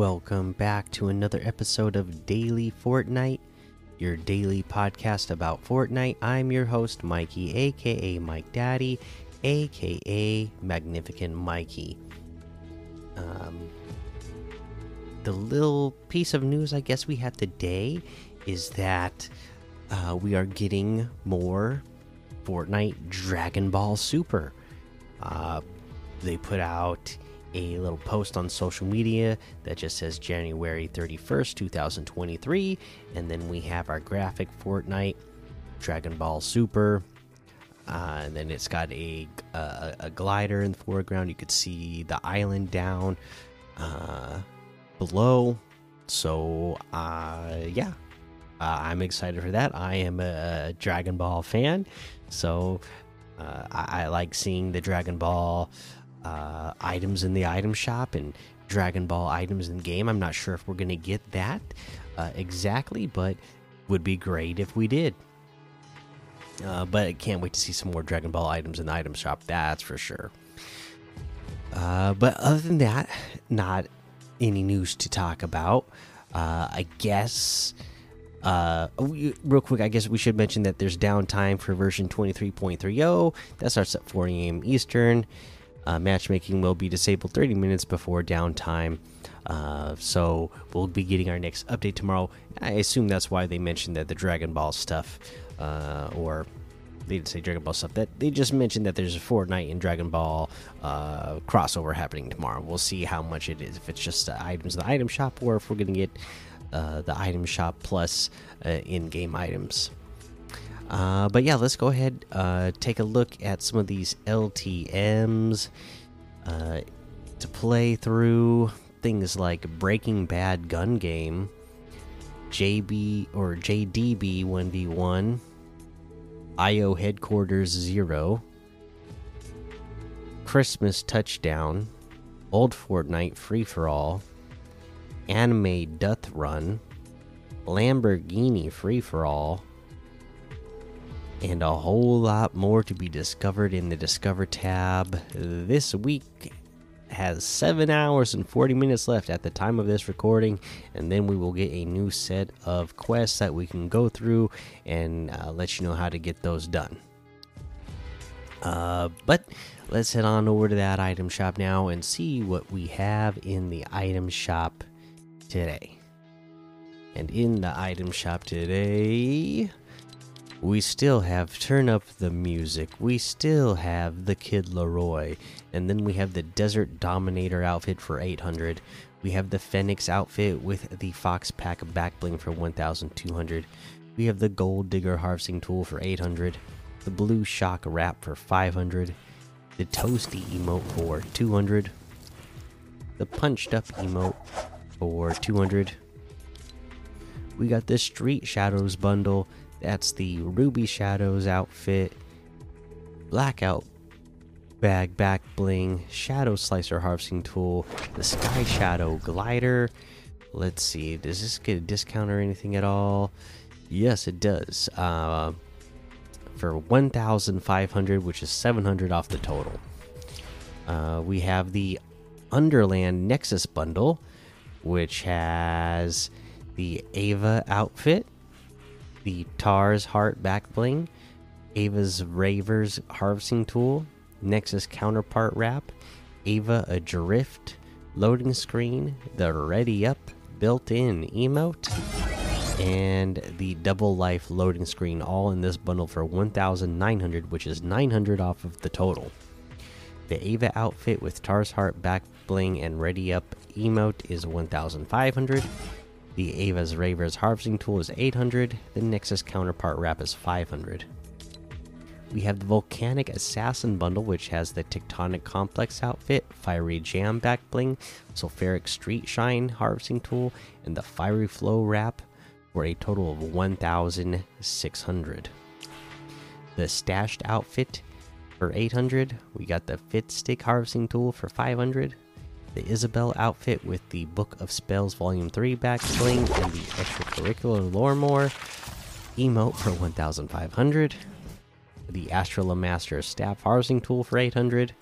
welcome back to another episode of Daily Fortnite, your daily podcast about Fortnite. I'm your host, Mikey, aka Mike Daddy, aka Magnificent Mikey. Um, the little piece of news I guess we have today is that uh, we are getting more Fortnite Dragon Ball Super. Uh, they put out a little post on social media that just says January 31st, 2023. And then we have our graphic Fortnite Dragon Ball Super. Uh, and then it's got a, a, a glider in the foreground. You could see the island down uh, below. So, uh, yeah, uh, I'm excited for that. I am a Dragon Ball fan, so uh, I, I, like seeing the Dragon Ball uh, items in the item shop and Dragon Ball items in game. I'm not sure if we're going to get that uh, exactly, but would be great if we did. Uh, but I can't wait to see some more Dragon Ball items in the item shop. That's for sure. Uh, but other than that, not any news to talk about. Uh, I guess uh, real quick, I guess we should mention that there's downtime for version 23.30. That starts at 4 a.m. Eastern. Uh, matchmaking will be disabled 30 minutes before downtime. Uh, so we'll be getting our next update tomorrow. I assume that's why they mentioned that the Dragon Ball stuff, uh, or they didn't say Dragon Ball stuff. That they just mentioned that there's a Fortnite and Dragon Ball uh, crossover happening tomorrow. We'll see how much it is. If it's just the items in the item shop, or if we're gonna get uh, the item shop plus uh, in-game items. Uh, but yeah, let's go ahead uh, take a look at some of these LTM's uh, to play through things like Breaking Bad gun game, JB or JDB one v one, IO headquarters zero, Christmas touchdown, Old Fortnite free for all Anime Death Run, Lamborghini Free for All, and a whole lot more to be discovered in the Discover tab. This week has 7 hours and 40 minutes left at the time of this recording, and then we will get a new set of quests that we can go through and uh, let you know how to get those done. Uh, but let's head on over to that item shop now and see what we have in the item shop today. And in the item shop today, we still have Turn Up the Music. We still have the Kid LAROI. And then we have the Desert Dominator outfit for 800. We have the Phoenix outfit with the Fox Pack backbling for 1200. We have the Gold Digger harvesting tool for 800. The Blue Shock wrap for 500. The Toasty emote for 200. The Punched Up emote for 200 we got this street shadows bundle that's the ruby shadows outfit. Blackout bag back bling shadow slicer harvesting tool the sky shadow glider. Let's see does this get a discount or anything at all? Yes it does. Uh, for 1500 which is 700 off the total. Uh, we have the underland nexus bundle which has the Ava outfit, the Tar's Heart back bling, Ava's Ravers harvesting tool, Nexus counterpart wrap, Ava a drift loading screen, the Ready Up built in emote, and the Double Life loading screen all in this bundle for 1900, which is 900 off of the total. The Ava outfit with Tar's Heart back bling and Ready Up emote is 1500. The Ava's Ravers harvesting tool is 800. The Nexus counterpart wrap is 500. We have the Volcanic Assassin bundle, which has the Tectonic Complex outfit, Fiery Jam back bling, Sulfuric Street Shine harvesting tool, and the Fiery Flow wrap for a total of 1,600. The Stashed outfit for 800. We got the Fit Stick harvesting tool for 500. The Isabel outfit with the Book of Spells Volume 3 back bling and the extracurricular Loremore emote for 1500. The Astrala Master staff harvesting tool for 800.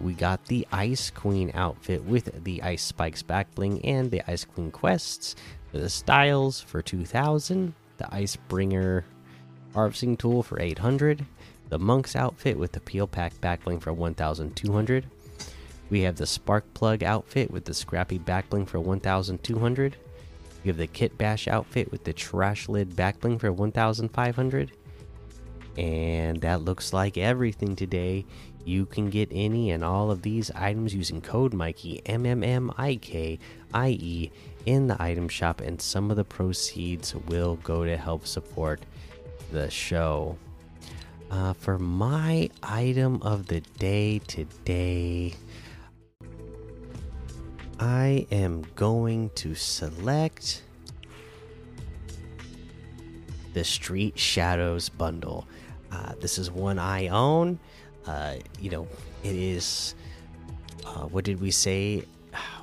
we got the Ice Queen outfit with the Ice Spikes back bling and the Ice Queen quests. The styles for 2000, the Ice Bringer harvesting tool for 800, the Monk's outfit with the Peel Pack back bling for 1200. We have the Spark Plug outfit with the Scrappy back bling for 1200. We have the Kit Bash outfit with the Trash Lid back bling for 1500. And that looks like everything today. You can get any and all of these items using code Mikey M M M I K I E in the item shop, and some of the proceeds will go to help support the show. Uh, for my item of the day today, I am going to select the Street Shadows bundle. Uh, this is one I own. Uh, you know, it is. Uh, what did we say?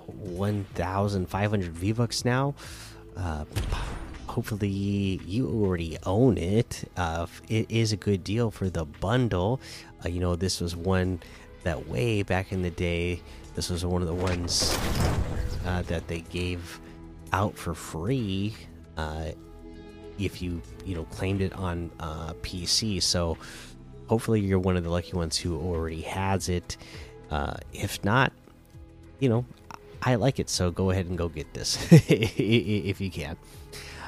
1,500 V bucks now. Uh, hopefully, you already own it. Uh, it is a good deal for the bundle. Uh, you know, this was one that way back in the day. This was one of the ones uh, that they gave out for free uh, if you you know claimed it on uh, PC. So hopefully you're one of the lucky ones who already has it. Uh, if not, you know I like it, so go ahead and go get this if you can.